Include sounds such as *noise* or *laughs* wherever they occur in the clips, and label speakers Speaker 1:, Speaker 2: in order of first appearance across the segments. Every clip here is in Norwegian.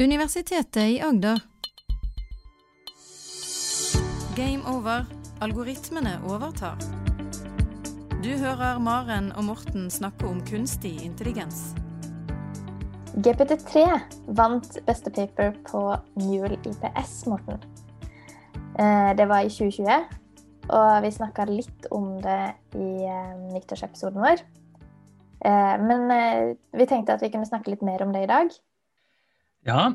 Speaker 1: Universitetet i Agder. Game over. Algoritmene overtar. Du hører Maren og Morten snakke om kunstig intelligens.
Speaker 2: GPT3 vant beste paper på Neural IPS, Morten. Eh, Det var i 2020, og vi snakka litt om det i eh, nyttårsepisoden vår. Eh, Men vi tenkte at vi kunne snakke litt mer om det i dag.
Speaker 3: Ja,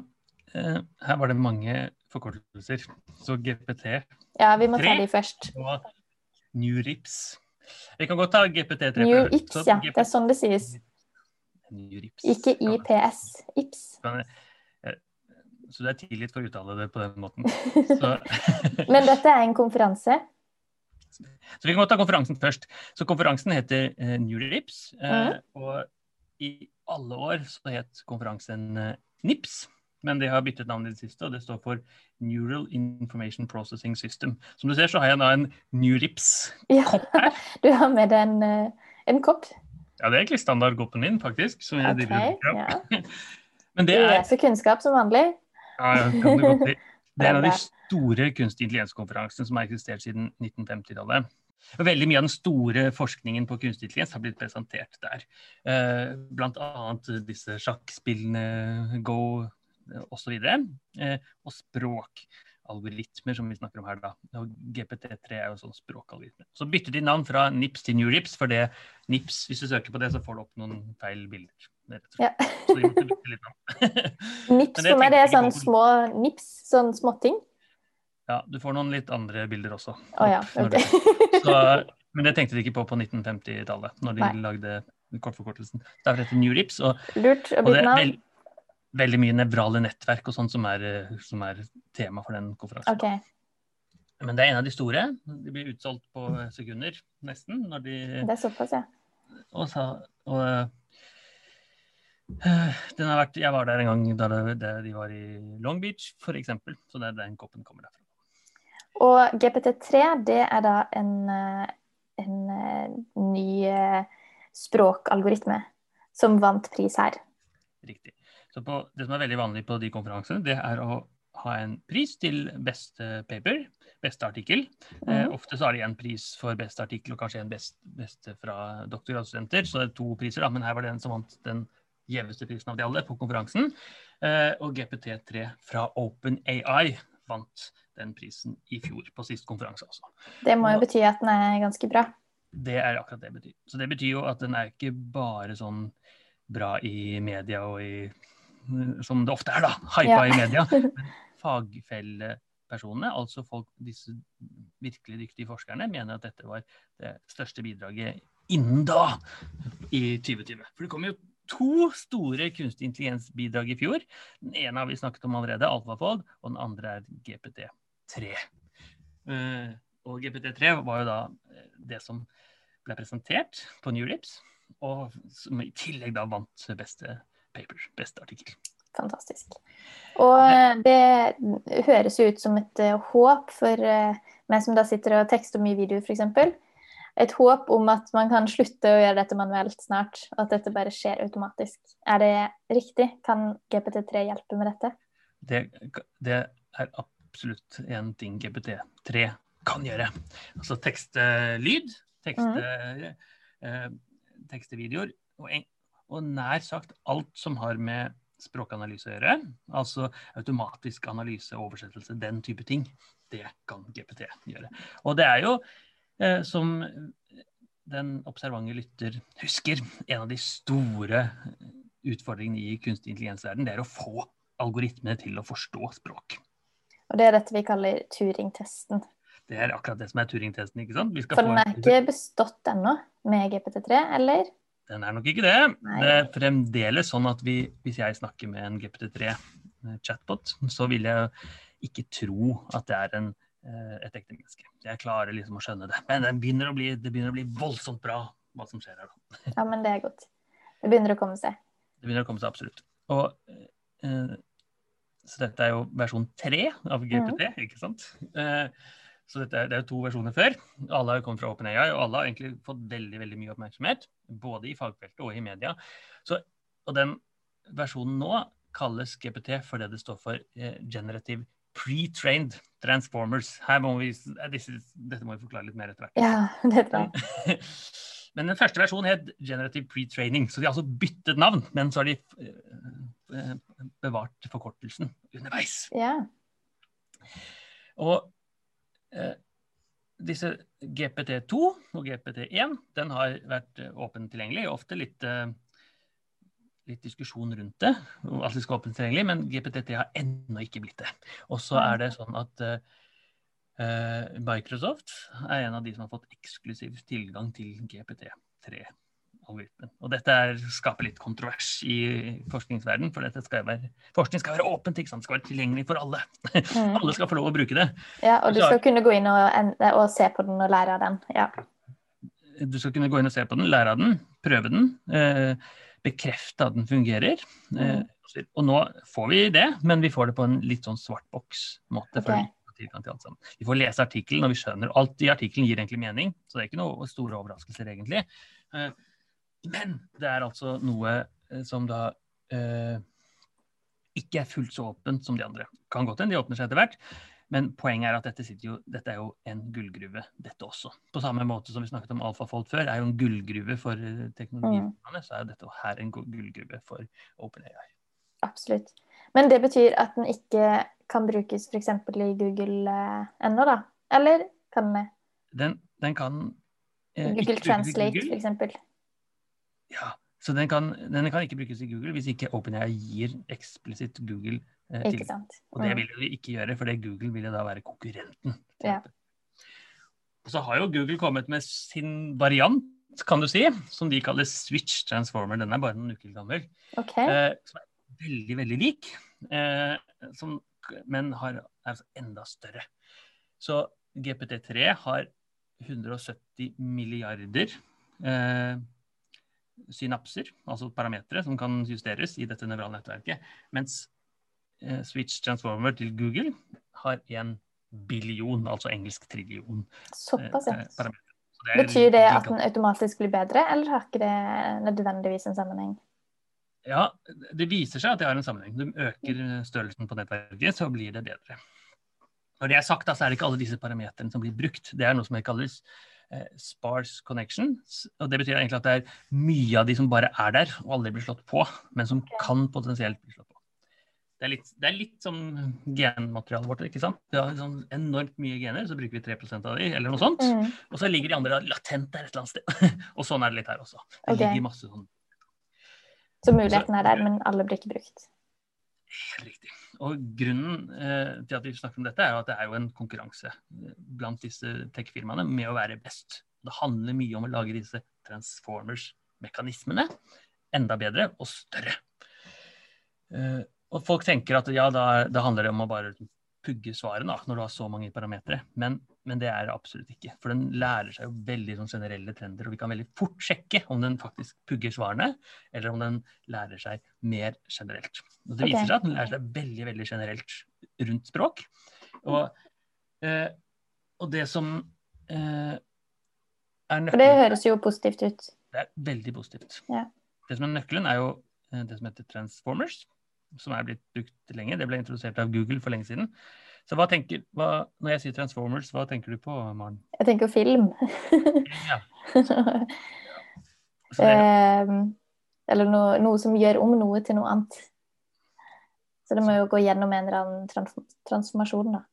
Speaker 3: eh, her var det mange forkortelser. Så GPT
Speaker 2: Ja, vi må ta de først.
Speaker 3: og NewRips. Vi kan godt ta GPT3
Speaker 2: New. IPS, ja.
Speaker 3: GPT
Speaker 2: Det er sånn det sies. Ikke IPS. IPS.
Speaker 3: Så det er tidlig for å uttale det på den måten. *laughs* Så,
Speaker 2: Men dette er en konferanse. *laughs*
Speaker 3: så vi kan godt ta konferansen først. Så konferansen heter eh, NewRips. Eh, og i alle år så het konferansen eh, NIPS. Men de har byttet navn i det siste, og det står for Neural Information Processing System. Som du ser, så har jeg da en NewRips-kopp
Speaker 2: Ja. Du har med deg en, eh, en kopp.
Speaker 3: Ja, det er egentlig standardkoppen min, faktisk. Som jeg
Speaker 2: Ok,
Speaker 3: driver
Speaker 2: ja. *laughs*
Speaker 3: Men det er,
Speaker 2: leser kunnskap som vanlig.
Speaker 3: ja, ja, kan du godt si. *laughs* det er en av de store kunstig intelligens-konferansene som har eksistert siden 1950-tallet. Og Veldig mye av den store forskningen på kunstig intelligens har blitt presentert der. Eh, blant annet disse sjakkspillene, Go osv. Eh, og språkalgoritmer, som vi snakker om her. da. Og GPT3 er jo sånn språkalgoritme. Så bytter de navn fra NIPS til NewRips, for det NIPS, hvis du søker på det, så får du opp noen feil bilder. og.
Speaker 2: Ja. *laughs* Nips for meg, det er sånn små nips. Sånn småting.
Speaker 3: Ja, du får noen litt andre bilder også.
Speaker 2: Å ja,
Speaker 3: opp
Speaker 2: ok.
Speaker 3: du- Så, *laughs* men det tenkte de ikke på på 1950-tallet, når de
Speaker 2: Nei.
Speaker 3: lagde kortforkortelsen. Derfor heter det NewRips. Og,
Speaker 2: Lurt
Speaker 3: og det er veld, veldig mye nevrale nettverk og sånt som eh, som er tema for den konferansen.
Speaker 2: Ok.
Speaker 3: Men det er en av de store. De blir utsolgt på sekunder, nesten. Når de,
Speaker 2: Det er såpass, ja.
Speaker 3: og så, og, eh, den har vært, jeg var der en gang da de var i Long Beach, f.eks. Så det er den koppen kommer derfra.
Speaker 2: Og GPT3, det er da en, eh, en eh, ny eh, språkalgoritme som vant pris her.
Speaker 3: Riktig. Så på, det som er veldig vanlig på de konferansene, det er å ha en pris til beste paper, beste artikkel. Eh,
Speaker 2: Mhm.
Speaker 3: ofte så har de en pris for beste artikkel og kanskje en best, beste fra doktorgradsstudenter, så det er to priser, da, men her var det den som vant den gjeveste prisen av de alle på konferansen. Eh, og GPT3 fra OpenAI vant den prisen i fjor, på sist konferanse også.
Speaker 2: Det må jo bety at den er ganske bra.
Speaker 3: Det er akkurat det det betyr. Så det betyr jo at den er ikke bare sånn bra i media og i Som det ofte er, da. Hypa
Speaker 2: Ja.
Speaker 3: i media. *laughs* Men fagfellepersonene, altså folk, disse virkelig dyktige forskerne, mener at dette var det største bidraget innen da, i 2020. For det kommer jo to store kunstig intelligens-bidrag i fjor. Den ene har vi snakket om allerede, AlfaFold, og den andre er GPT3. Eh, og GPT3 var jo da eh, det som ble presentert på New Lips, og som i tillegg da vant beste paper, beste artikkel.
Speaker 2: Fantastisk. Og eh, det høres jo ut som et håp for meg som da sitter og tekster mye videoer, f.eks. Et håp om at man kan slutte å gjøre dette manuelt snart, og at dette bare skjer automatisk. Er det riktig? Kan GPT3 hjelpe med dette?
Speaker 3: Det, det er absolutt en ting GPT3 kan gjøre. Altså tekste lyd, tekste, eh, tekste videoer, og, en, og nær sagt alt som har med språkanalyse å gjøre, altså automatisk analyse, oversettelse, den type ting, det kan GPT gjøre. Og det er jo, eh, som den observante lytter husker, en av de store utfordringene i kunstig intelligens-verden, det er å få algoritmene til å forstå språk.
Speaker 2: Og det er dette vi kaller Turing-testen.
Speaker 3: Det er akkurat det som er Turing-testen. ikke sant? Vi skal
Speaker 2: For den er
Speaker 3: en-
Speaker 2: ikke bestått ennå med GPT3, eller?
Speaker 3: Den er nok ikke det.
Speaker 2: Nei.
Speaker 3: Det er fremdeles sånn at vi, hvis jeg snakker med en GPT3-chatbot, så vil jeg ikke tro at det er en, eh, et ekte menneske. Jeg klarer liksom å skjønne det. Men det begynner å bli, det begynner å bli voldsomt bra hva som skjer her. da.
Speaker 2: Ja, men det er godt. Det begynner å komme seg.
Speaker 3: Det begynner å komme seg absolutt. Og, eh, så dette er jo versjon tre av GPT, ikke sant? Eh, så dette er, det er jo to versjoner før. Alle har jo kommet fra OpenAI, og alle har egentlig fått veldig veldig mye oppmerksomhet. Både i fagfeltet og i media. Så, og den versjonen nå kalles GPT fordi det står for eh, Generative Pre-trained Transformers. Her må vi, eh, disse, dette må vi forklare litt mer etter hvert.
Speaker 2: Ja, *laughs* det tror jeg. *laughs*
Speaker 3: Men den første versjonen het Generative Pre-training, så de har altså byttet navn. Men så har de eh, eh, bevart forkortelsen underveis.
Speaker 2: Ja.
Speaker 3: Og eh, disse GPT2 og GPT1 den har vært åpent tilgjengelig. Ofte litt, eh, litt diskusjon rundt det, Alt skal åpent tilgjengelig, men GPT3 har ennå ikke blitt det. Og så er det sånn at eh, Microsoft er en av de som har fått eksklusiv tilgang til GPT3-algoritmen. Og dette er, skaper litt kontrovers i forskningsverden, for skal være, forskning skal være åpent, ikke sant? det skal være tilgjengelig for alle.
Speaker 2: Mm. *laughs*
Speaker 3: alle skal få lov å bruke det.
Speaker 2: ja, og du skal kunne gå inn og, og se på den og lære av den. Ja.
Speaker 3: Du skal kunne gå inn og se på den, lære av den, prøve den, eh, bekrefte at den fungerer. Eh, og nå får vi det, men vi får det på en litt sånn svartboks-måte.
Speaker 2: Okay.
Speaker 3: Vi får tilgang til alt sammen. Vi får lese artikkelen, og vi skjønner alt i artikkelen gir egentlig mening. Så det er ikke noe store overraskelser, egentlig. Eh, men det er altså noe eh, som da eh, ikke er fullt så åpent som de andre. Kan godt hende de åpner seg etter hvert. Men poenget er at dette, jo, dette er jo en gullgruve, dette også. På samme måte som vi snakket om alfafold før, er jo en gullgruve for eh, teknologiene, så er jo dette her en gullgruve for OpenAI.
Speaker 2: Absolutt. Men det betyr at den ikke kan brukes f.eks. i Google eh, ennå, da? Eller kan den det?
Speaker 3: Den, den kan eh,
Speaker 2: Google Translate, f.eks.
Speaker 3: Ja, så den kan, den kan ikke brukes i Google hvis ikke OpenAI gir eksplisitt Google
Speaker 2: Ikke sant. Mm.
Speaker 3: Og det
Speaker 2: Mm.
Speaker 3: vil de ikke gjøre, for det Google vil jo da være konkurrenten.
Speaker 2: Ja.
Speaker 3: Og så har jo Google kommet med sin variant, kan du si, som de kaller Switch Transformer. Den er bare noen uker gammel.
Speaker 2: Okay.
Speaker 3: Eh, som er veldig, veldig lik, eh, som, men har, er altså enda større. Så GPT3 har 170 milliarder eh, synapser, altså parametere, som kan justeres i dette nevrale nettverket. Mens eh, Switch Transformer til Google har en billion, altså engelsk trillion. eh,
Speaker 2: Såpass, ja.
Speaker 3: eh. Det
Speaker 2: Betyr det at den automatisk blir bedre, eller har ikke det nødvendigvis en sammenheng?
Speaker 3: Ja, det viser seg at det har en sammenheng. Du øker størrelsen på nettverket, så blir det bedre. Når det er sagt, så er det ikke alle disse parametrene som blir brukt. Det er noe som kalles eh, sparse connections. og Det betyr egentlig at det er mye av de som bare er der og aldri blir slått på, men som kan potensielt bli slått. Det er litt, det er litt som genmaterialet vårt. ikke sant? Vi har sånn enormt mye gener, så bruker vi 3% av de, eller noe sånt.
Speaker 2: Mm.
Speaker 3: Og så ligger de andre latent der et eller annet sted. *laughs* og sånn er det litt her også. Det
Speaker 2: okay.
Speaker 3: ligger masse sånn
Speaker 2: Så muligheten er der, men alle blir ikke brukt.
Speaker 3: Helt riktig. Og grunnen eh, til at vi snakker om dette, er jo at det er jo en konkurranse eh, blant disse tech-firmaene med å være best. Det handler mye om å lage disse transformers-mekanismene enda bedre og større. Eh, og folk tenker at ja, da, da handler det om å bare pugge svarene da, når du har så mange parametere. Men, men det er det absolutt ikke. For den lærer seg jo veldig sånn generelle trender, og vi kan veldig fort sjekke om den faktisk pugger svarene, eller om den lærer seg mer generelt. Og det viser seg at den lærer seg veldig veldig generelt rundt språk. Og, eh, og det som eh, er
Speaker 2: For det høres jo positivt ut.
Speaker 3: det er veldig positivt.
Speaker 2: Ja.
Speaker 3: Det som er nøkkelen, er jo eh, det som heter transformers, som er blitt brukt lenge. Det ble introdusert av Google for lenge siden. Så hva tenker, hva, når jeg sier transformers, hva tenker du på, Maren?
Speaker 2: Jeg tenker film.
Speaker 3: Ja, *laughs*
Speaker 2: Eh, eller noe, noe som gjør om noe til noe annet. Så det må jo gå gjennom en eller annen trans transformasjon, da.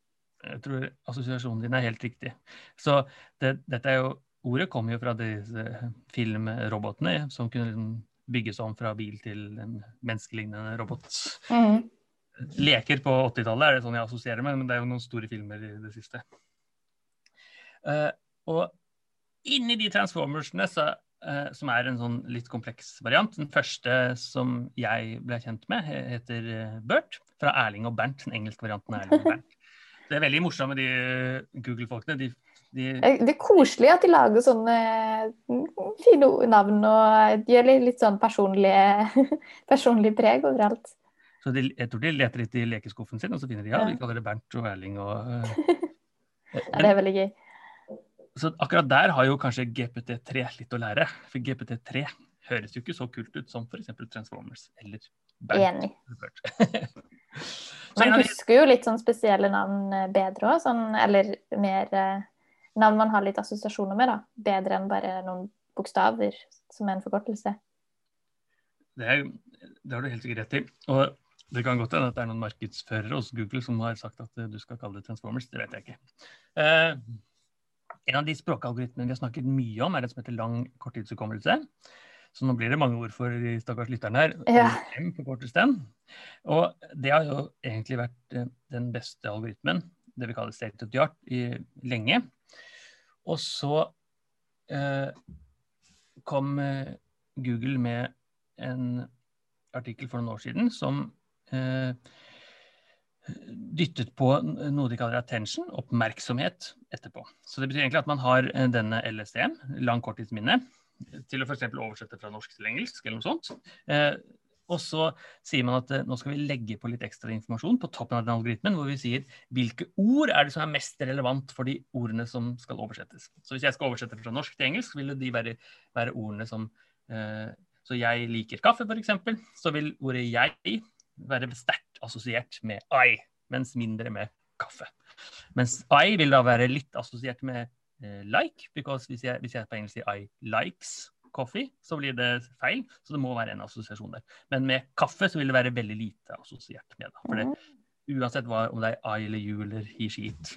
Speaker 3: jeg tror assosiasjonen din er helt riktig. Så det, dette er jo Ordet kommer jo fra disse filmrobotene som kunne liksom bygges om fra bil til en menneskelignende robot.
Speaker 2: Mm.
Speaker 3: leker på 80-tallet er det sånn jeg assosierer med, men det er jo noen store filmer i det siste. Uh, og inni de transformersene, så, uh, som er en sånn litt kompleks variant Den første som jeg ble kjent med, heter eh, Bert, fra Erling og Bernt. Den engelske varianten er Erling og Bernt. *laughs* Det er veldig morsomt med de Google-folkene. De, de,
Speaker 2: Det er koselig at de lager sånne mm, fine navn og gjør litt, litt sånn personlige, *laughs* personlig preg overalt.
Speaker 3: så de, jeg tror de leter litt i lekeskuffen sin, og så finner de ja, vi kaller det Bernt og Erling og *laughs* eh,
Speaker 2: Ja, det er veldig gøy.
Speaker 3: Så akkurat der har jo kanskje GPT3 litt å lære. For GPT3 høres jo ikke så kult ut som f.eks. Transformers eller
Speaker 2: Enig. *laughs* Man husker jo litt sånn spesielle navn eh, bedre òg, sånn, eller mer eh, navn man har litt assosiasjoner med, da. Bedre enn bare noen bokstaver som er en forkortelse.
Speaker 3: Det, er, det har du helt sikkert rett i. Og det kan godt hende at det er noen markedsførere hos Google som har sagt at eh, du skal kalle det Transformers. Det vet jeg ikke. Eh, en av de språkalgoritmene vi har snakket mye om, er det som heter lang korttidshukommelse. Så nå blir det mange ord for de stakkars lytterne her.
Speaker 2: Ja.
Speaker 3: Og det har jo egentlig vært eh, den beste algoritmen, det vi kaller state of the art, i lenge. Og så eh, kom eh, Google med en artikkel for noen år siden som eh, dyttet på noe de kaller attention, oppmerksomhet, etterpå. Så det betyr egentlig at man har eh, denne LSD-en, lang korttidsminne, til å f.eks. oversette fra norsk til engelsk eller noe sånt. Og så sier man at eh, nå skal vi legge på litt ekstra informasjon på toppen av den algoritmen, hvor vi sier hvilke ord er det som er mest relevant for de ordene som skal oversettes. Så hvis jeg skal oversette fra norsk til engelsk, vil de være, være ordene som eh, Så jeg liker kaffe, f.eks. Så vil ordet 'jeg' være sterkt assosiert med 'I', mens mindre med kaffe. Mens 'I' vil da være litt assosiert med eh, 'like', because hvis jeg, hvis jeg på engelsk sier 'I likes' coffee, så blir det feil. Så det må være en assosiasjon der. Men med kaffe så vil det være veldig lite assosiert med. det. For det, uansett hva, om det er I eller you eller he, she, it,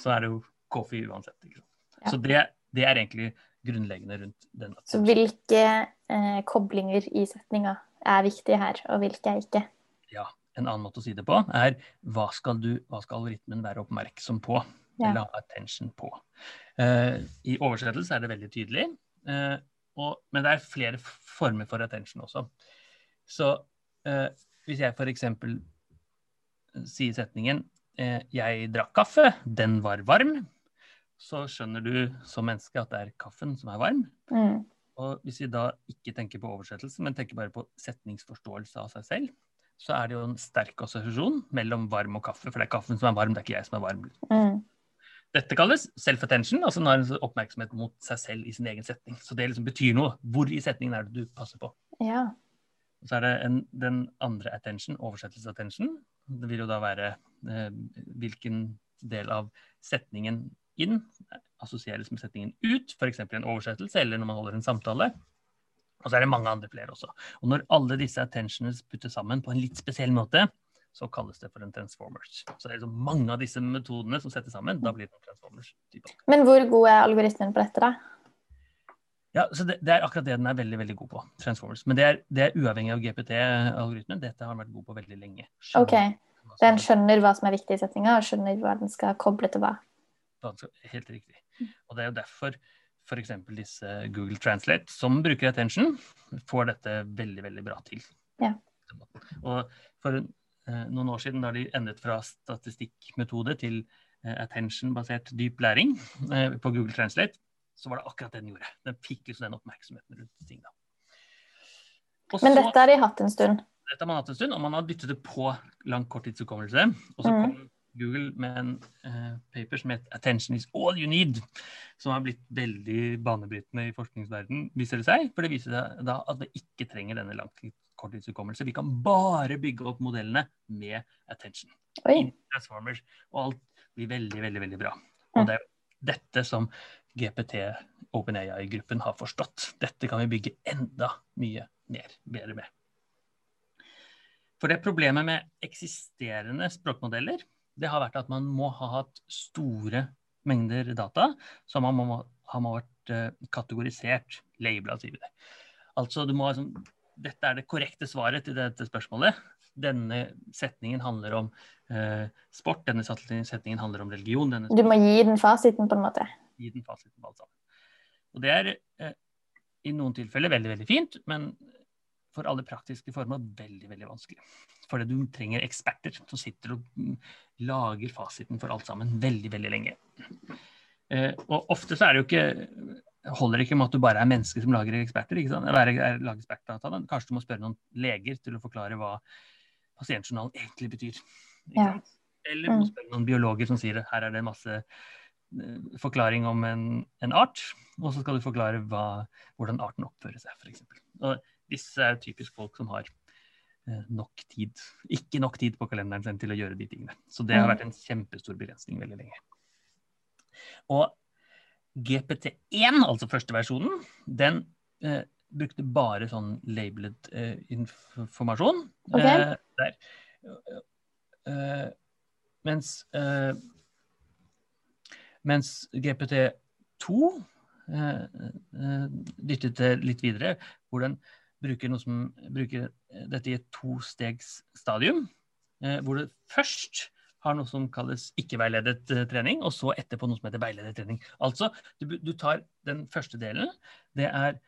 Speaker 3: så er det jo coffee uansett. Ikke sant?
Speaker 2: Ja.
Speaker 3: Så det, det er egentlig grunnleggende rundt den.
Speaker 2: Så hvilke eh, koblinger i setninga er viktige her, og hvilke er ikke?
Speaker 3: Ja, en annen måte å si det på er hva skal, du, hva skal algoritmen være oppmerksom på?
Speaker 2: Ja.
Speaker 3: Eller ha attention på? Eh, I oversettelse er det veldig tydelig. eh, og, men det er flere former for attention også. Så eh, hvis jeg f.eks. sier setningen eh, 'Jeg drakk kaffe, den var varm', så skjønner du som menneske at det er kaffen som er varm.
Speaker 2: Mm.
Speaker 3: Og hvis vi da ikke tenker på oversettelse, men tenker bare på setningsforståelse av seg selv, så er det jo en sterk assosiasjon mellom varm og kaffe, for det er kaffen som er varm, det er ikke jeg som er varm.
Speaker 2: Mm.
Speaker 3: Dette kalles self-attention, altså når en oppmerksomhet mot seg selv i sin egen setning. Så det liksom betyr noe. Hvor i setningen er det du passer på?
Speaker 2: Ja.
Speaker 3: Og så er det en, den andre attention, oversettelse-attention. Det vil jo da være eh, hvilken del av setningen inn assosieres med setningen ut, f.eks. i en oversettelse eller når man holder en samtale. Og så er det mange andre flere også. Og når alle disse attentionene puttes sammen på en litt spesiell måte, så kalles det for en transformers. Så det er liksom mange av disse metodene som settes sammen, da blir det en transformers. type.
Speaker 2: Men hvor god er algoritmen på dette, da?
Speaker 3: Ja, så det, det er akkurat det den er veldig veldig god på. Transformers. Men det er, det er uavhengig av GPT-algoritmen. Dette har den vært god på veldig lenge. Skjønner
Speaker 2: OK. Den skjønner hva som er viktig i setninga, og skjønner hva den skal koble til hva.
Speaker 3: Helt riktig. Og det er jo derfor f.eks. disse Google Translate, som bruker attention, får dette veldig, veldig bra til.
Speaker 2: Ja.
Speaker 3: Og for noen år siden, da de endret fra statistikkmetode til eh, attention-basert dyp læring eh, på Google Translate, så var det akkurat det den gjorde. Den fikk liksom den oppmerksomheten rundt ting. da. Også,
Speaker 2: Men dette har de hatt en stund.
Speaker 3: dette har man hatt en stund, og man har dyttet det på lang korttidshukommelse. Og så
Speaker 2: Mm.
Speaker 3: kom Google med en eh, paper som het 'Attention is all you need', som har blitt veldig banebrytende i forskningsverden, viser det seg. For det viser seg da at det ikke trenger denne lang korttidshukommelse. Vi kan bare bygge opp modellene med attention.
Speaker 2: Oi.
Speaker 3: Transformers, og alt blir veldig, veldig, veldig bra. Og det er dette som GPT, OpenAI-gruppen, har forstått. Dette kan vi bygge enda mye mer, bedre med. For det problemet med eksisterende språkmodeller, det har vært at man må ha hatt store mengder data, så man må ha vært eh, kategorisert, labela, sier vi det. Altså, du må ha sånn Dette er det korrekte svaret til dette spørsmålet. Denne setningen handler om eh, sport, denne setningen handler om religion.
Speaker 2: Du må gi den fasiten, på en måte.
Speaker 3: gi den fasiten på alt sammen. Og det er eh, i noen tilfeller veldig, veldig fint, men for alle praktiske formål veldig, veldig vanskelig. Fordi du trenger eksperter som sitter og mm, lager fasiten for alt sammen veldig, veldig lenge. Eh, og ofte så er det jo ikke holder ikke med at du bare er menneske som lager eksperter. ikke sant? Eller er- er- lager ekspertdata. Kanskje du må spørre noen leger til å forklare hva pasientjournalen egentlig betyr.
Speaker 2: Ja.
Speaker 3: Eller du må
Speaker 2: Mm.
Speaker 3: spørre noen biologer som sier her er det masse eh, forklaring om en, en art, og så skal du forklare hva, hvordan arten oppfører seg, f.eks. Disse er typisk folk som har eh, nok tid. Ikke nok tid på kalenderen sin til å gjøre de tingene. Så det har
Speaker 2: Mm.
Speaker 3: vært en kjempestor begrensning veldig lenge. Og GPT1, altså første versjonen, den eh, brukte bare sånn labeled eh, informasjon.
Speaker 2: Okay.
Speaker 3: Eh, der. Eh, mens eh, mens GPT2 eh, eh, dyttet det litt videre, hvor den bruker, noe som, bruker dette i et tostegsstadium. Eh, hvor det først har noe som kalles ikke-veiledet eh, trening, og så etterpå noe som heter veiledet trening. Altså, du, du tar den første delen. Det er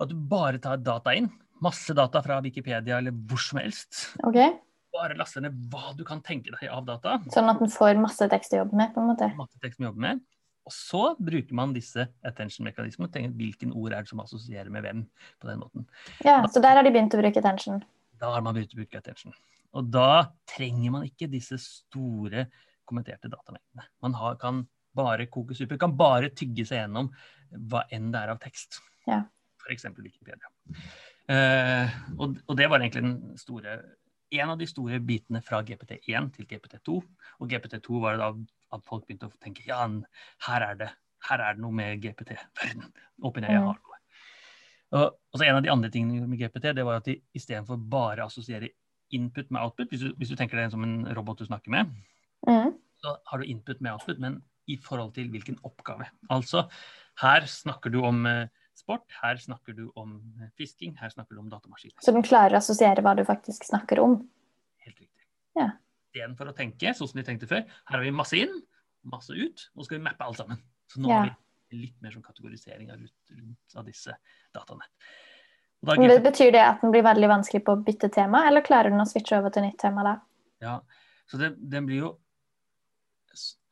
Speaker 3: at du bare tar data inn. Masse data fra Wikipedia eller hvor som helst.
Speaker 2: Okay.
Speaker 3: Bare laster ned hva du kan tenke deg av data.
Speaker 2: Sånn at den får masse tekst å jobbe med, på en måte.
Speaker 3: masse tekst å jobbe med. Og så bruker man disse attention-mekanismene og tenker hvilken ord er det som assosierer med hvem. på den måten.
Speaker 2: Ja, Så der har de begynt å bruke attention.
Speaker 3: Da har man begynt å bruke attention. Og da trenger man ikke disse store kommenterte datamengdene. Man har, kan bare koke suppe, kan bare tygge seg gjennom hva enn det er av tekst.
Speaker 2: Ja.
Speaker 3: F.eks. Wikipedia. Eh, og, og det var egentlig den store en av de store bitene fra GPT1 til GPT2. Og GPT2 var det da at folk begynte å tenke ja, her er det, her er det noe med GPT-verden. OpenAI har noe. Og, og så En av de andre tingene med GPT det var at de istedenfor bare å assosiere input med output, hvis du, hvis du tenker deg som en robot du snakker med,
Speaker 2: Mm.
Speaker 3: så har du input med output, men i forhold til hvilken oppgave. Altså, her snakker du om eh, sport, her snakker du om eh, fisking, her snakker du om datamaskiner.
Speaker 2: Så den klarer å assosiere hva du faktisk snakker om.
Speaker 3: Helt riktig.
Speaker 2: Ja.
Speaker 3: Istedenfor å tenke sånn som de tenkte før, her har vi masse inn, masse ut, og så skal vi mappe alt sammen. Så nå
Speaker 2: Ja.
Speaker 3: har vi litt mer sånn kategorisering av, rundt, rundt av disse dataene.
Speaker 2: Men Betyr det at den blir veldig vanskelig på å bytte tema, eller klarer den å switche over til nytt tema da?
Speaker 3: Ja, så det, den blir jo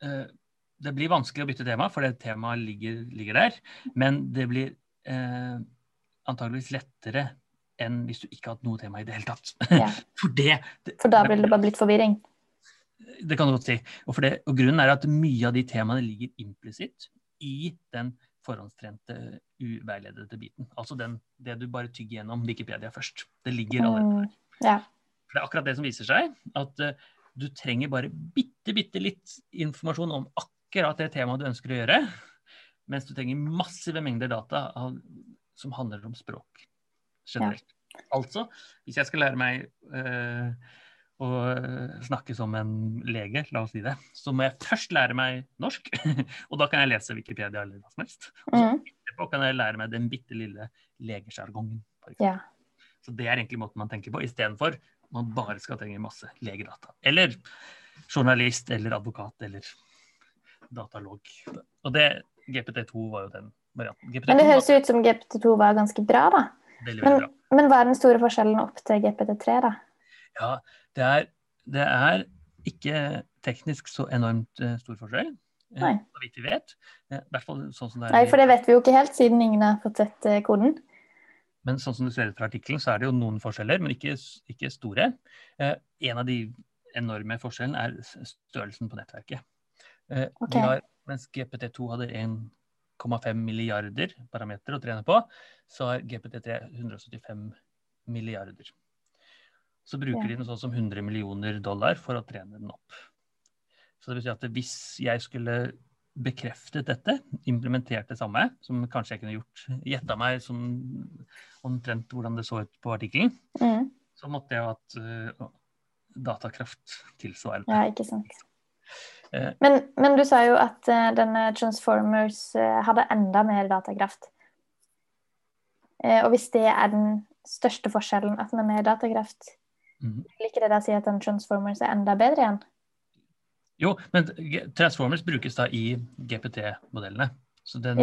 Speaker 3: eh, Det blir vanskelig å bytte tema, for det temaet ligger, ligger der. Men det blir uh, antageligvis lettere enn hvis du ikke har hatt noe tema i det hele tatt.
Speaker 2: Ja. *laughs*
Speaker 3: for det, det,
Speaker 2: For da blir det bare blitt forvirring.
Speaker 3: det kan du godt si. Og, det, og grunnen er at mye av de temaene ligger implisitt i den forhåndstrente, uveiledede biten. Altså den, det du bare tygger gjennom Wikipedia først. Det ligger allerede
Speaker 2: Mm. Ja.
Speaker 3: For det er akkurat det som viser seg, at uh, du trenger bare bitte, bitte litt informasjon om akkurat det temaet du ønsker å gjøre, mens du trenger massive mengder data av, som handler om språk generelt. Altså, hvis jeg skal lære meg eh, å eh, snakke som en lege, la oss si det, så må jeg først lære meg norsk, *laughs* og da kan jeg lese Wikipedia eller hva som helst. Og så
Speaker 2: Mm.
Speaker 3: etterpå kan jeg lære meg den bitte lille legesjargongen.
Speaker 2: ja.
Speaker 3: Så det er egentlig måten man tenker på, istedenfor man bare skal trenge masse legedata. Eller journalist eller advokat eller datalog. Og det GPT2 var jo den varianten. GPT2
Speaker 2: Men det høres ut som GPT2 var ganske bra, da.
Speaker 3: veldig, veldig bra.
Speaker 2: Men hva er den store forskjellen opp til GPT3, da?
Speaker 3: Ja, det er, det er ikke teknisk så enormt eh, stor forskjell. eh,
Speaker 2: Nei.
Speaker 3: Så vidt vi vet. Eh, I hvert fall sånn
Speaker 2: Nei, for det vet vi jo ikke helt, siden ingen har fått sett koden.
Speaker 3: Men sånn som du ser ut fra artikkelen, så er det jo noen forskjeller, men ikke, ikke store. Eh, en av de enorme forskjellene er størrelsen på nettverket. Eh,
Speaker 2: Ok.
Speaker 3: har, mens GPT2 hadde 1,5 milliarder parametere å trene på, så har GPT3 175 milliarder. Så bruker
Speaker 2: Ja.
Speaker 3: de noe sånt som 100 millioner dollar for å trene den opp. Så det vil si at hvis jeg skulle bekreftet dette, implementert det samme, som kanskje jeg kunne gjort, gjetta meg sånn omtrent hvordan det så ut på artikkelen,
Speaker 2: Mm.
Speaker 3: så måtte jeg ha hatt uh, datakraft tilsvarende.
Speaker 2: Ja, ikke sant.
Speaker 3: Eh.
Speaker 2: Men, men du sa jo at uh, denne Transformers hadde enda mer datakraft. Og hvis det er den største forskjellen, at den er mer datakraft,
Speaker 3: Mhm.
Speaker 2: Liker det da si at en Transformers er enda bedre igjen?
Speaker 3: Jo, men Transformers brukes da i GPT-modellene.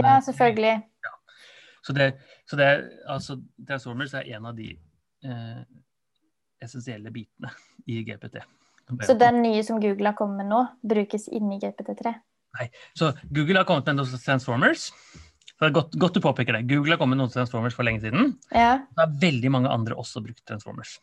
Speaker 2: Ja, selvfølgelig. Ja.
Speaker 3: Så, det, så det, er- altså, Transformers er en av de eh, essensielle bitene i GPT.
Speaker 2: Så den nye som Google har kommet med nå, brukes inni GPT3? Nei.
Speaker 3: Så Google har kommet med noen Transformers. Så det er godt, godt du påpeker det. Google har kommet med noen Transformers for lenge siden.
Speaker 2: Ja.
Speaker 3: Da har veldig mange andre også brukt Transformers.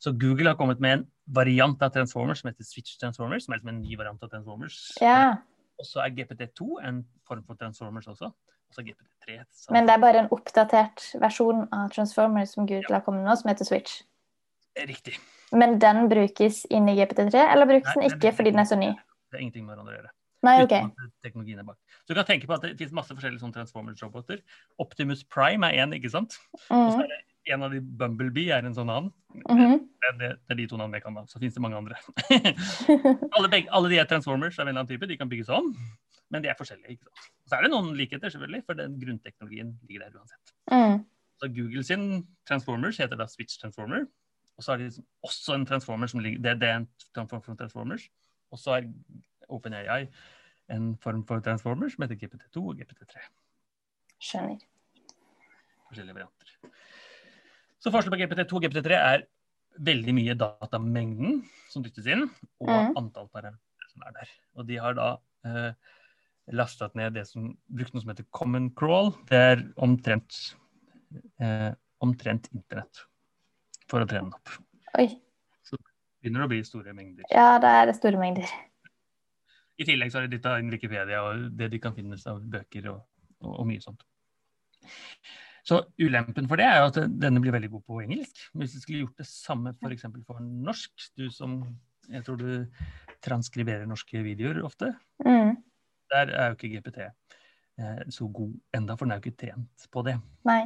Speaker 3: Så Google har kommet med en variant av Transformers som heter Switch Transformers, som er liksom en ny variant av Transformers.
Speaker 2: ja.
Speaker 3: Og så er GPT2 en form for Transformers også. også GPT3. Så
Speaker 2: Men det er bare en oppdatert versjon av Transformers som Google har kommet med nå, som heter Switch.
Speaker 3: Riktig.
Speaker 2: Men den brukes inn i GPT3, eller brukes
Speaker 3: Nei,
Speaker 2: den ikke fordi den er så ny?
Speaker 3: Det er ingenting med hverandre å gjøre.
Speaker 2: Nei, ok.
Speaker 3: Teknologien er bak. Så du kan tenke på at det finnes masse forskjellige sånne Transformers-roboter. Optimus Prime er én, ikke sant? Og så
Speaker 2: Mm.
Speaker 3: er det en av de Bumblebee er en sånn.
Speaker 2: Mhm.
Speaker 3: Det, er- det, det er de to navnene jeg kan. da. Så finnes det mange andre. *laughs* alle, begge, alle de er Transformers av en eller annen type. De kan bygges om, men de er forskjellige. ikke sant? Så er det noen likheter, selvfølgelig, for den grunnteknologien ligger der uansett.
Speaker 2: Mm.
Speaker 3: Så Google sin Transformers heter da Switch Transformer. Og så har de liksom også en Transformer som ligger Det, det er en transform for Transformers. Og så er OpenAI en form for Transformer som heter GPT2 og GPT3.
Speaker 2: Skjønner.
Speaker 3: Forskjellige varianter. Så forskjellen på GPT2 og GPT3 er veldig mye datamengden som dyttes inn, og
Speaker 2: Mm.
Speaker 3: antall parametere som er der. Og de har da eh, lastet ned det som brukt noe som heter Common Crawl. Det er omtrent, eh, omtrent internett for å trene den opp.
Speaker 2: Oi.
Speaker 3: Så Begynner det å bli store mengder.
Speaker 2: Ja, det er det store mengder.
Speaker 3: I tillegg så har de dytta inn Wikipedia og det de kan finnes av bøker og, og, og mye sånt. Så ulempen for det er jo at denne blir veldig god på engelsk. Hvis du skulle gjort det samme f.eks. For, for norsk, du som jeg tror du transkriberer norske videoer ofte,
Speaker 2: Mm.
Speaker 3: der er jo ikke GPT eh, så god enda, for den er jo ikke trent på det.
Speaker 2: Nei.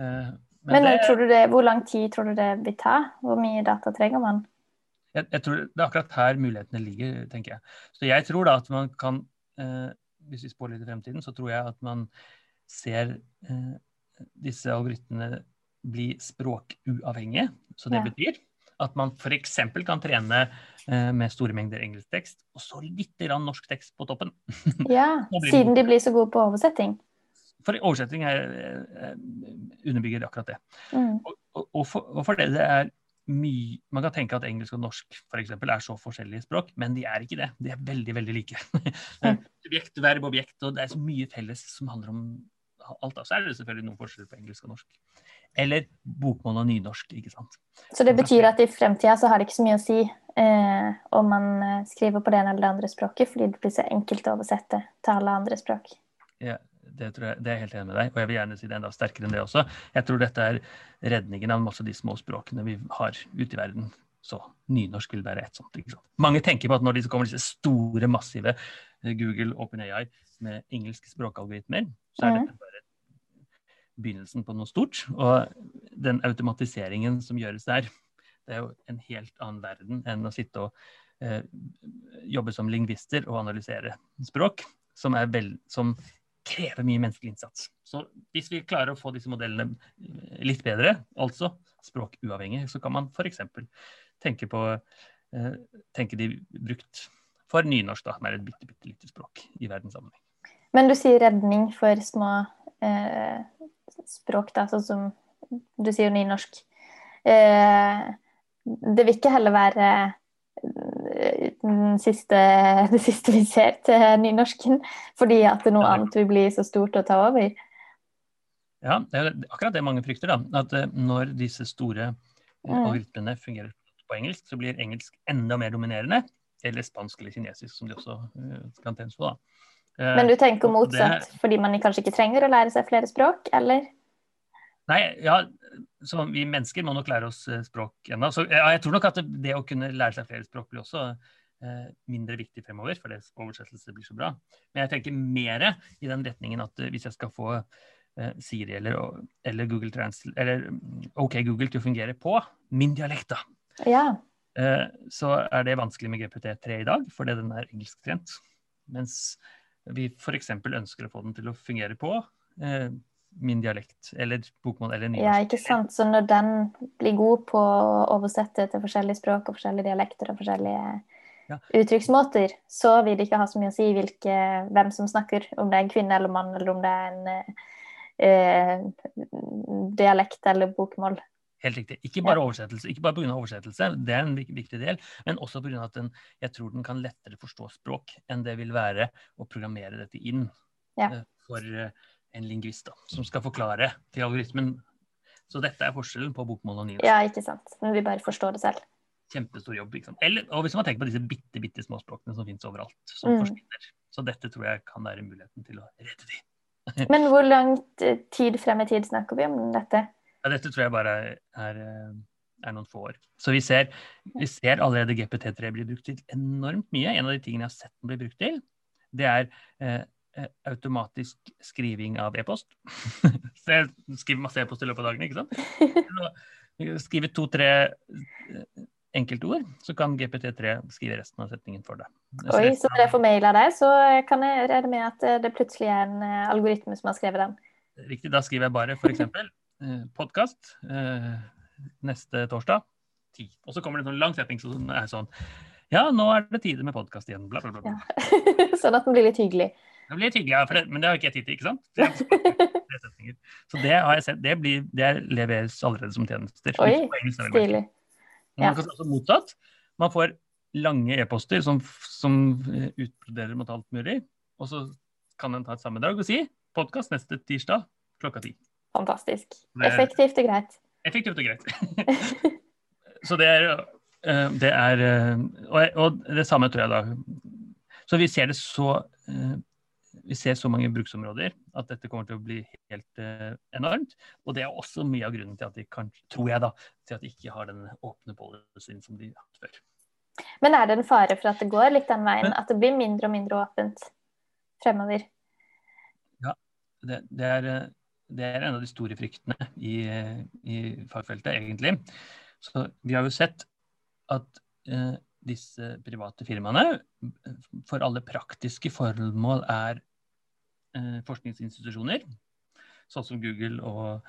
Speaker 3: Eh,
Speaker 2: Men,
Speaker 3: det,
Speaker 2: tror du det, hvor lang tid tror du det vil ta? Hvor mye data trenger man?
Speaker 3: jeg, jeg tror det er akkurat her mulighetene ligger, tenker jeg. Så jeg tror da at man kan, eh, hvis vi spår litt i fremtiden, så tror jeg at man ser eh, disse algoritmene bli språkuavhengige. Så det
Speaker 2: Ja.
Speaker 3: betyr at man f.eks. kan trene eh, med store mengder engelsk tekst, og så litt grann norsk tekst på toppen. *laughs*
Speaker 2: Ja, siden de blir så gode på oversetting.
Speaker 3: For oversetting er, eh, underbygger akkurat det.
Speaker 2: Mm.
Speaker 3: Og, og, og, for, og for det, det er mye Man kan tenke at engelsk og norsk for eksempel, er så forskjellige språk, men de er ikke det. De er veldig, veldig like. *laughs* Subjekt, verb, objekt, og det er så mye felles som handler om alt. Så er det selvfølgelig noen forskjeller på engelsk og norsk. Eller bokmål og nynorsk, ikke sant.
Speaker 2: Så det betyr at i fremtida så har det ikke så mye å si eh, om man eh, skriver på det ene eller det andre språket, fordi det blir så enkelt å oversette til alle andre språk.
Speaker 3: Ja, det, tror jeg, det er jeg helt enig med deg, og jeg vil gjerne si det enda sterkere enn det også. Jeg tror dette er redningen av masse av de små språkene vi har ute i verden. Så nynorsk vil være et sånt. ikke sant? Mange tenker på at når det kommer disse store, massive eh, Google, OpenAI med engelske språkalgoritmer, så er
Speaker 2: mm.
Speaker 3: dette begynnelsen på noe stort. Og den automatiseringen som gjøres der, det er jo en helt annen verden enn å sitte og eh, jobbe som lingvister og analysere språk, som, vel, som krever mye menneskelig innsats. Så hvis vi klarer å få disse modellene eh, litt bedre, altså språkuavhengig, så kan man f.eks. tenke på eh, tenke de brukt for nynorsk, da, er et bitte, bitte lite språk i verdenssammenheng.
Speaker 2: Men du sier redning for små eh, språk, da, sånn som du sier nynorsk. Eh, det vil ikke heller være eh, siste, *laughs* det siste vi ser til nynorsken, fordi at noe annet vil bli så stort å ta over.
Speaker 3: Ja, det er akkurat det mange frykter. da, At eh, når disse store eh,
Speaker 2: Mm.
Speaker 3: algoritmene fungerer på engelsk, så blir engelsk enda mer dominerende. Eller spansk eller kinesisk, som de også kan tennes på. da. Eh,
Speaker 2: Men du tenker
Speaker 3: motsatt,
Speaker 2: motsatt, fordi man kanskje ikke trenger å lære seg flere språk, eller?
Speaker 3: Nei, ja, så vi mennesker må nok lære oss eh, språk ennå. Så ja, jeg tror nok at det, det å kunne lære seg flere språk blir også eh, mindre viktig fremover, fordi oversettelse blir så bra. Men jeg tenker mer i den retningen at hvis jeg skal få eh, Siri eller, eller Google Translate, eller mm, OK Google til å fungere på min dialekt, da,
Speaker 2: Ja.
Speaker 3: eh, så er det vanskelig med GPT3 i dag, fordi den er engelsktrent. Mens vi f.eks. ønsker å få den til å fungere på eh, min dialekt, eller bokmål eller nynorsk.
Speaker 2: ja, ikke sant. Så når den blir god på å oversette til forskjellige språk og forskjellige dialekter og forskjellige
Speaker 3: Ja.
Speaker 2: uttrykksmåter, så vil det ikke ha så mye å si hvilke, hvem som snakker, om det er en kvinne eller mann, eller om det er en eh, dialekt eller bokmål.
Speaker 3: Helt riktig. Ikke bare oversettelse, ikke bare pga. oversettelse, det er en viktig del, men også pga. at den, jeg tror den kan lettere forstå språk enn det vil være å programmere dette inn
Speaker 2: Ja.
Speaker 3: eh, for eh, en lingvist da, som skal forklare til algoritmen. Så dette er forskjellen på bokmål og nynorsk.
Speaker 2: Ja, ikke sant. Men vi bare forstår det selv.
Speaker 3: Kjempestor jobb. Ikke sant? Eller, og hvis man tenker på disse bitte, bitte små språkene som finnes overalt, som
Speaker 2: Mm.
Speaker 3: forsvinner. Så dette tror jeg kan være muligheten til å redde de.
Speaker 2: Men hvor lang tid frem i tid snakker vi om dette?
Speaker 3: Ja, dette tror jeg bare er, er er noen få år. Så vi ser, vi ser allerede GPT3 bli brukt til enormt mye. En av de tingene jeg har sett den bli brukt til, det er eh, eh automatisk skriving av e-post. *laughs* så jeg skriver masse e-post i løpet av dagen, ikke sant. Skrive to-tre eh, enkeltord, så kan GPT3 skrive resten av setningen for deg.
Speaker 2: Oi, så når jeg får mail av deg, så kan jeg regne med at det plutselig er en algoritme som har skrevet den?
Speaker 3: Riktig, da skriver jeg bare f.eks. *laughs* Eh, podkast. Eh, neste torsdag. Ti. Og så kommer det en sånn lang setning som er sånn Ja, nå er det tide med podkast igjen. Bla, bla, bla.
Speaker 2: Ja. *laughs* sånn at den blir litt hyggelig.
Speaker 3: Det blir litt hyggelig, ja, det, men det har ikke jeg tid til, ikke sant? Så det har jeg sett, det, blir, det leveres allerede som tjenester.
Speaker 2: Oi, stilig.
Speaker 3: Man kan også motsatt. Man får lange e-poster som, som utbroderer mot alt mulig. Og så kan en ta et sammendrag og si podkast neste tirsdag klokka ti.
Speaker 2: Fantastisk. Effektivt og greit.
Speaker 3: Effektivt og greit. *laughs* så det er, eh, det er eh, og, det samme tror jeg da. Så vi ser det så eh, vi ser så mange bruksområder at dette kommer til å bli helt enormt. Og det er også mye av grunnen til at de kan, tror jeg da, til at de ikke har den åpne policyen som de har hatt før.
Speaker 2: Men er det en fare for at det går litt den veien? Men, at det blir mindre og mindre åpent fremover?
Speaker 3: Ja, det, det, er, det er en av de store fryktene i, i fagfeltet, egentlig. Så vi har jo sett at eh, disse private firmaene for alle praktiske formål er eh, forskningsinstitusjoner, sånn som Google og,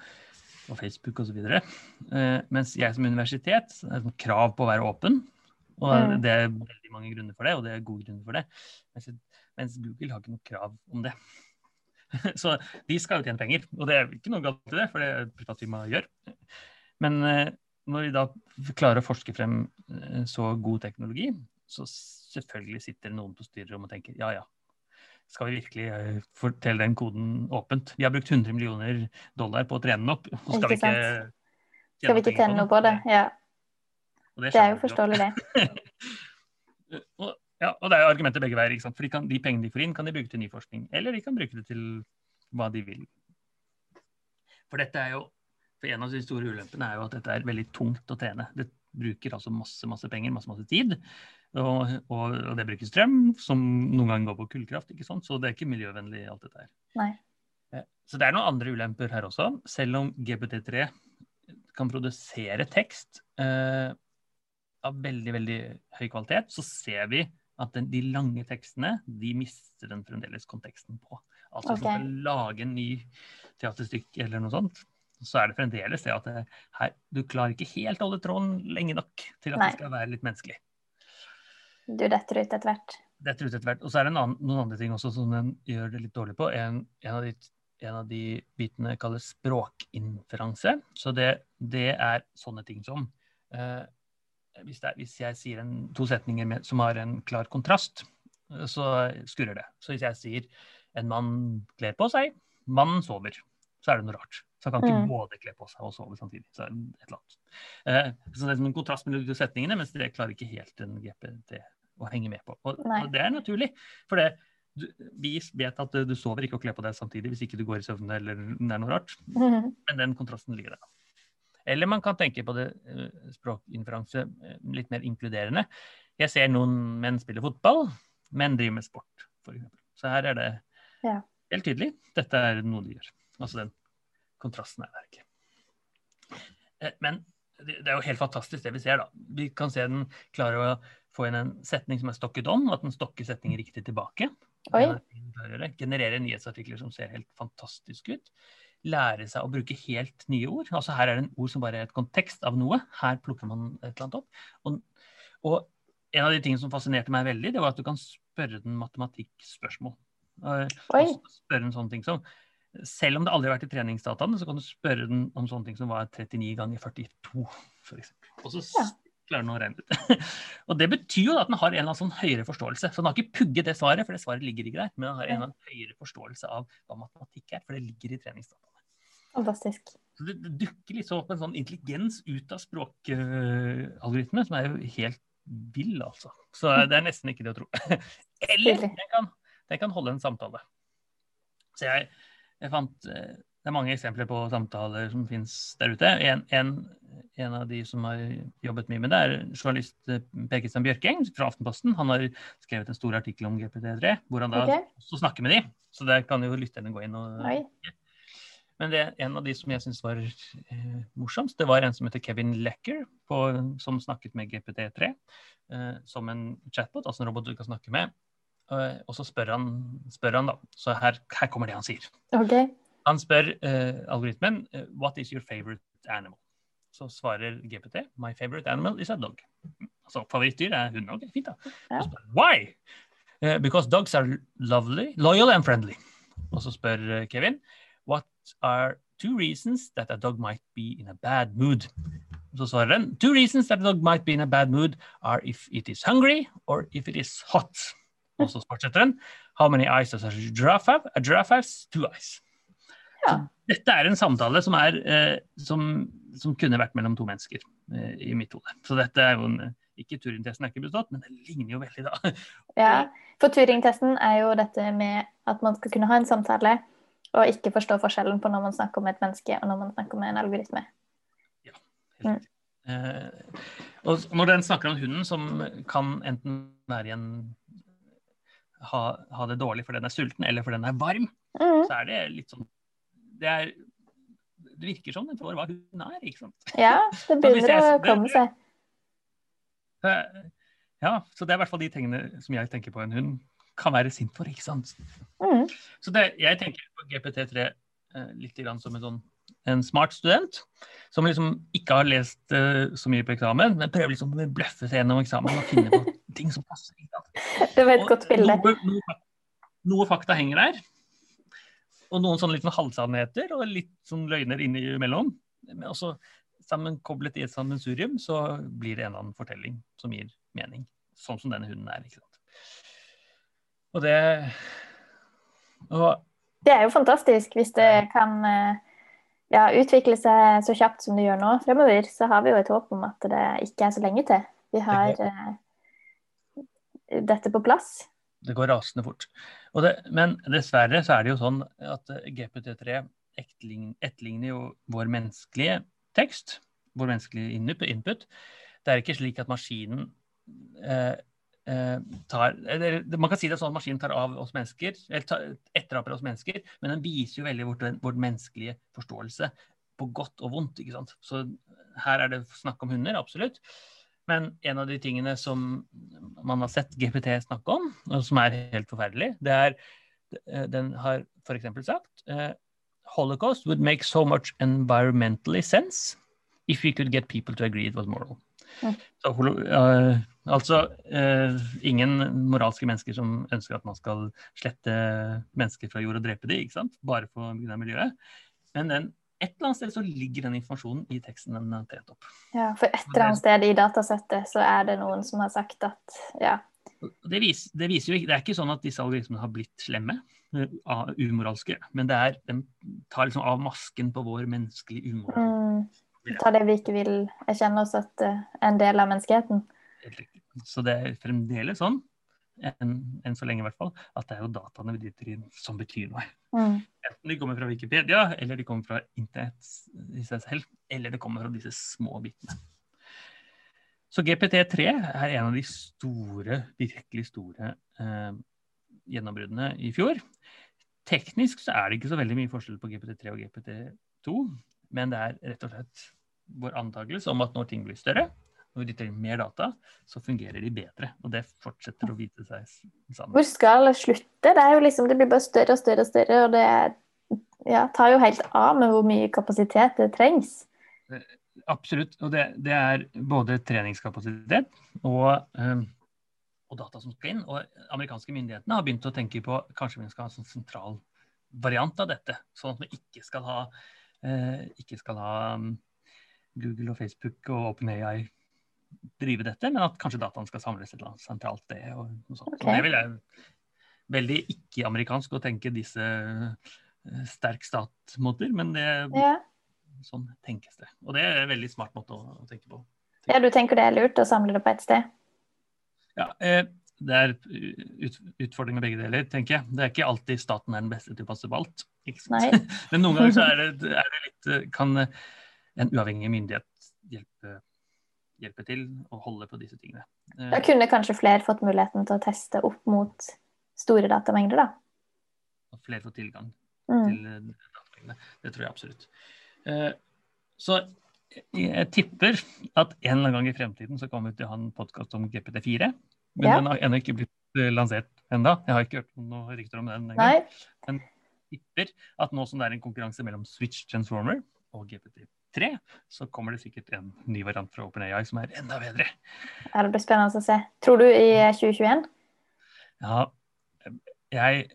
Speaker 3: og Facebook osv. Eh, mens jeg som universitet har et krav på å være åpen. Og det er veldig mange grunner for det, og det er gode grunner for det. Mens, mens Google har ikke noe krav om det. *laughs* Så de skal jo tjene penger, og det er ikke noe galt i det, for det er et privatfirma gjør. Men eh, når vi da klarer å forske frem eh, så god teknologi, så selvfølgelig sitter noen på styrerommet og tenker ja ja, skal vi virkelig eh, fortelle den koden åpent? Vi har brukt 100 millioner dollar på å trene den opp, og skal vi ikke
Speaker 2: Skal vi ikke tjene noe på det? Ja. Det, det, er jo forståelig, det. *laughs*
Speaker 3: og, ja, og det er jo argumenter begge veier. ikke sant? For de, kan, de, pengene de får inn, kan de bruke til ny forskning. Eller de kan bruke det til hva de vil. For dette er jo, for en av de store ulempene er jo at dette er veldig tungt å trene. Det bruker altså masse masse penger, masse masse tid. Og, og, og det bruker strøm, som noen ganger går på kullkraft. ikke sant? Så det er ikke miljøvennlig, alt dette her.
Speaker 2: Nei.
Speaker 3: Så det er noen andre ulemper her også. Selv om GPT3 kan produsere tekst eh, av veldig, veldig høy kvalitet, så ser vi at den, de lange tekstene de mister den fremdeles konteksten på. Altså okay. Hvis man skal lage en ny teaterstykke eller noe sånt, så er det fremdeles det at det, her, du klarer ikke helt holde tråden lenge nok til at Nei. det skal være litt menneskelig.
Speaker 2: Du detter ut etter hvert.
Speaker 3: Detter ut etter hvert. Og så er det annen, noen andre ting også som den gjør det litt dårlig på. En, en, av, de, en av, de, bitene kalles språkinferanse. Så det, det er sånne ting som eh, hvis, er, hvis, jeg sier en, to setninger med, som har en klar kontrast, så skurrer det. Så hvis jeg sier en mann kler på seg, mannen sover, så er det noe rart. Så han kan ikke mm. både kle på seg og sove samtidig. Så et eller annet. Eh, så det er en kontrast mellom de setningene, mens det klarer ikke helt en GPT å henge med på. Og, og det er naturlig. For det, du, vi vet at du sover ikke og kler på deg samtidig hvis ikke du går i søvne eller det er noe rart. Mm. *laughs* Men den kontrasten ligger der. Eller man kan tenke på det uh, språkinferanse uh, litt mer inkluderende. Jeg ser noen menn spille fotball, menn driver med sport, f.eks. Så her er det ja. helt tydelig. Dette er noe de gjør. Altså den kontrasten er der ikke. Uh, men det, er jo helt fantastisk det vi ser, da. Vi kan se den klarer å få inn en setning som er stokket om, at den stokker setningen riktig tilbake. Generere nyhetsartikler som ser helt fantastisk ut lære seg å bruke helt nye ord. Altså Her er det en ord som bare er et kontekst av noe. Her plukker man et eller annet opp. Og, og en av de tingene som fascinerte meg veldig, det var at du kan spørre den matematikkspørsmål. Spørre en sånn ting som Selv om det aldri har vært i treningsdataene, så kan du spørre den om sånne ting som var 39 ganger 42, f.eks. Og så ja. klarer den å regne ut. *laughs* og det betyr jo at den har en eller annen sånn høyere forståelse. Så den har ikke pugget det svaret, for det svaret ligger ikke der. Men den har en eller annen høyere forståelse av hva matematikk er, for det ligger i treningsdata.
Speaker 2: Fantastisk.
Speaker 3: Så det, det dukker liksom opp en sånn intelligens ut av språkalgoritmene som er jo helt vill, altså. Så *laughs* det er nesten ikke det å tro. *laughs* Eller den kan, den kan holde en samtale. Så jeg, jeg fant uh, det er mange eksempler på samtaler som finnes der ute. En, en, en, av de som har jobbet mye med det, er journalist eh, Per Kristian Bjørkeng fra Aftenposten. Han har skrevet en stor artikkel om GPT3, hvor han da
Speaker 2: okay.
Speaker 3: også snakker med de. Så der kan jo lytterne gå inn og
Speaker 2: Oi.
Speaker 3: Men det, en av de som jeg syns var eh, morsomst, det var en som heter Kevin Lecker, på, som snakket med GPT3 eh, som en chatbot, altså en robot du kan snakke med. Eh, og så spør han, spør han da. Så her, her kommer det han sier.
Speaker 2: Okay.
Speaker 3: Han spør eh, algoritmen eh, What is your favorite animal? Så svarer GPT My favorite animal is a dog. Altså favorittdyr er hund. Ok, fint da.
Speaker 2: Ja.
Speaker 3: Spør, Why? Eh, because dogs are lovely, loyal and friendly. Og så spør Kevin What are two reasons that a dog might be in a bad mood? Så svarer den Two reasons that a dog might be in a bad mood are if it is hungry or if it is hot. Og så fortsetter den How many eyes does a giraffe have? A giraffe has two eyes.
Speaker 2: Ja.
Speaker 3: Dette er en samtale som, er, eh, som, som kunne vært mellom to mennesker eh, i mitt hode. Så dette er jo en, ikke Turing-testen er ikke bestått, men det ligner jo veldig, da.
Speaker 2: Ja. For Turing-testen er jo dette med at man skal kunne ha en samtale og ikke forstå forskjellen på når man snakker med et menneske og når man snakker med en algoritme.
Speaker 3: Helt mm. Eh, og når den snakker om hunden som kan enten være i en ha, ha det dårlig fordi den er sulten, eller fordi den er varm,
Speaker 2: mm.
Speaker 3: så er det litt sånn Det, er, det virker som den får hva hunden er, ikke sant?
Speaker 2: Ja, det *laughs* begynner
Speaker 3: jeg-
Speaker 2: å komme seg.
Speaker 3: Eh, Ja, så det er i hvert fall de tingene som jeg tenker på en hund kan være sint for, ikke sant?
Speaker 2: Mm.
Speaker 3: Så det, jeg tenker på GPT3 eh, litt grann som en sånn en smart student som liksom ikke har lest eh, så mye på eksamen, men prøver liksom å bløffe seg gjennom eksamen og finne på *laughs* ting som passer.
Speaker 2: Det var et
Speaker 3: Og
Speaker 2: godt bilde.
Speaker 3: Noe, noe, noe fakta henger der. Og noen sånne litt sånn halvsannheter og litt sånn løgner innimellom. Men også sammenkoblet i et sammensurium så blir det en eller annen fortelling som gir mening. Sånn som denne hunden er. ikke sant? Og det og
Speaker 2: Det er jo fantastisk hvis det kan eh, ja, utvikle seg så kjapt som det gjør nå fremover. Så har vi jo et håp om at det ikke er så lenge til. Vi har eh, dette på plass.
Speaker 3: det går rasende fort. Og det, men dessverre så er det jo sånn at eh, GPT3 etterlign- etterligner jo vår menneskelige tekst, vår menneskelige input. Det er ikke slik at maskinen eh, tar eller, Man kan si det sånn at maskinen tar av oss mennesker, eller tar, etteraper oss mennesker, men den viser jo veldig vårt, vår menneskelige forståelse på godt og vondt. ikke sant? Så her er det snakk om hunder, absolutt. Men en av de tingene som man har sett GPT snakke om, og som er helt forferdelig, det er eh, Den har f.eks. sagt eh, Holocaust would make so much environmentally sense if we could get people to agree it was moral.
Speaker 2: Ja.
Speaker 3: Så, eh, altså eh, ingen moralske mennesker som ønsker at man skal slette mennesker fra jord og drepe dem, ikke sant? bare på grunn av miljøet. Men den, et eller annet sted så ligger den informasjonen i teksten den er trent opp.
Speaker 2: Ja, for et eller annet sted i datasettet så er det noen som har sagt at ja,
Speaker 3: Det, vis, det viser jo ikke, det er ikke sånn at disse algoritmene har blitt slemme, eh, umoralske, men det er, de tar liksom av masken på vår menneskelige umoral.
Speaker 2: mm, ta det vi ikke vil erkjenne oss at er en del av menneskeheten.
Speaker 3: Så det er fremdeles sånn, enn, en så lenge i hvert fall, at det er jo dataene vi dytter inn som betyr noe.
Speaker 2: Mm.
Speaker 3: Enten de kommer fra Wikipedia, eller de kommer fra internett i seg selv, eller det kommer fra disse små bitene. Så GPT3 er en av de store, virkelig store eh, gjennombruddene i fjor. Teknisk så er det ikke så veldig mye forskjell på GPT3 og GPT2, men det er rett og slett vår antakelse om at når ting blir større, når de trenger mer data, så fungerer de bedre. Og det fortsetter å vite seg sammen.
Speaker 2: Hvor skal det slutte? Det, liksom, det blir bare større og større og større, og det ja, tar jo helt av med hvor mye kapasitet det trengs.
Speaker 3: Absolutt. Og det, det er både treningskapasitet og, um, og data som skal inn. Og amerikanske myndighetene har begynt å tenke på kanskje vi skal ha en sånn sentral variant av dette. Sånn at vi ikke skal ha, uh, ikke skal ha um, Google og Facebook og OpenAI drive dette, men at kanskje dataene skal samles et sentralt sted. Og noe sånt. Okay. Det vil jeg veldig ikke-amerikansk å tenke disse eh, sterk stat-måter, men det
Speaker 2: Ja.
Speaker 3: Sånn tenkes det. Og det er en veldig smart måte å, å tenke på.
Speaker 2: ja, du tenker det er lurt å samle det på ett sted?
Speaker 3: Ja, eh, det er ut, utfordring med begge deler, tenker jeg. Det er ikke alltid staten er den beste til å passe på alt. *laughs* Men noen ganger så er det, er det litt eh, Kan en uavhengig myndighet hjelpe, hjelpe til å holde på disse tingene. Eh,
Speaker 2: Da kunne kanskje flere fått muligheten til å teste opp mot store datamengder, da.
Speaker 3: Og flere får tilgang
Speaker 2: Mm.
Speaker 3: til eh, datamengdene. Det tror jeg absolutt. Eh, Så jeg tipper at en eller annen gang i fremtiden så kommer vi til å ha en podkast om GPT4. Men
Speaker 2: Ja.
Speaker 3: den har ennå ikke blitt eh, lansert enda. Jeg har ikke hørt noen rykter om den. engang.
Speaker 2: Nei.
Speaker 3: tipper at nå som det er en konkurranse mellom Switch Transformer og GPT3, så kommer det sikkert en ny variant fra OpenAI som er enda bedre.
Speaker 2: Ja, det blir spennende å se. Tror du i 2021?
Speaker 3: Ja, jeg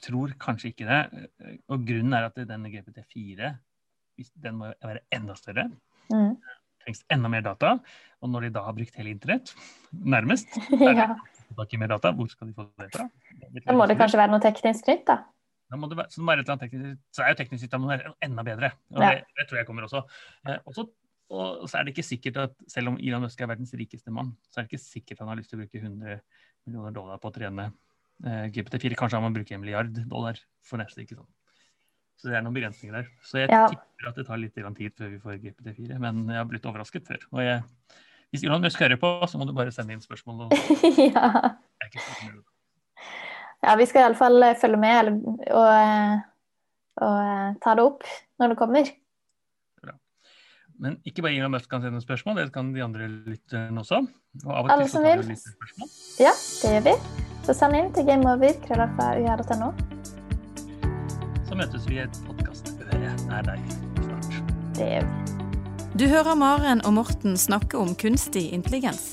Speaker 3: tror kanskje ikke det. Og grunnen er at denne GPT4 hvis- den må være enda større.
Speaker 2: Mm.
Speaker 3: trengs enda mer data. Og når de da har brukt hele internett, nærmest, *laughs*
Speaker 2: ja.
Speaker 3: mer data, hvor skal de få det fra?
Speaker 2: Da må det kanskje være noe teknisk nytt, da.
Speaker 3: Da må det være, så, det være teknisk, så er jo teknisk være enda bedre. Og
Speaker 2: Ja.
Speaker 3: det, det tror jeg kommer også. Eh, også. Og så er det ikke sikkert at selv om Elon Musk er verdens rikeste mann, så er det ikke sikkert han har lyst til å bruke 100 millioner dollar på å trene eh, GPT4. Kanskje han må bruke en milliard dollar for neste. ikke sant? Så det er noen begrensninger der. Så jeg
Speaker 2: Ja.
Speaker 3: tipper at det tar litt tid før vi får GPT4. Men jeg har blitt overrasket før. Og jeg, hvis Elon Musk hører på, så må du bare sende inn spørsmål. Og *laughs*
Speaker 2: ja.
Speaker 3: jeg er ikke.
Speaker 2: Ja, vi skal iallfall følge med eller, og, eh, og eh, ta det opp når det kommer. Bra.
Speaker 3: Men ikke bare Elon Musk kan sende spørsmål, det kan de andre lytterne også. Og av og
Speaker 2: Alle
Speaker 3: til så
Speaker 2: som
Speaker 3: tar
Speaker 2: vil.
Speaker 3: vi litt spørsmål.
Speaker 2: Ja, det gjør vi. Så send inn til gameover.krøllalfa.ua.no.
Speaker 3: Så møtes vi i et podkastøre nær deg snart.
Speaker 2: Det gjør vi.
Speaker 1: Du hører Maren og Morten snakke om kunstig intelligens.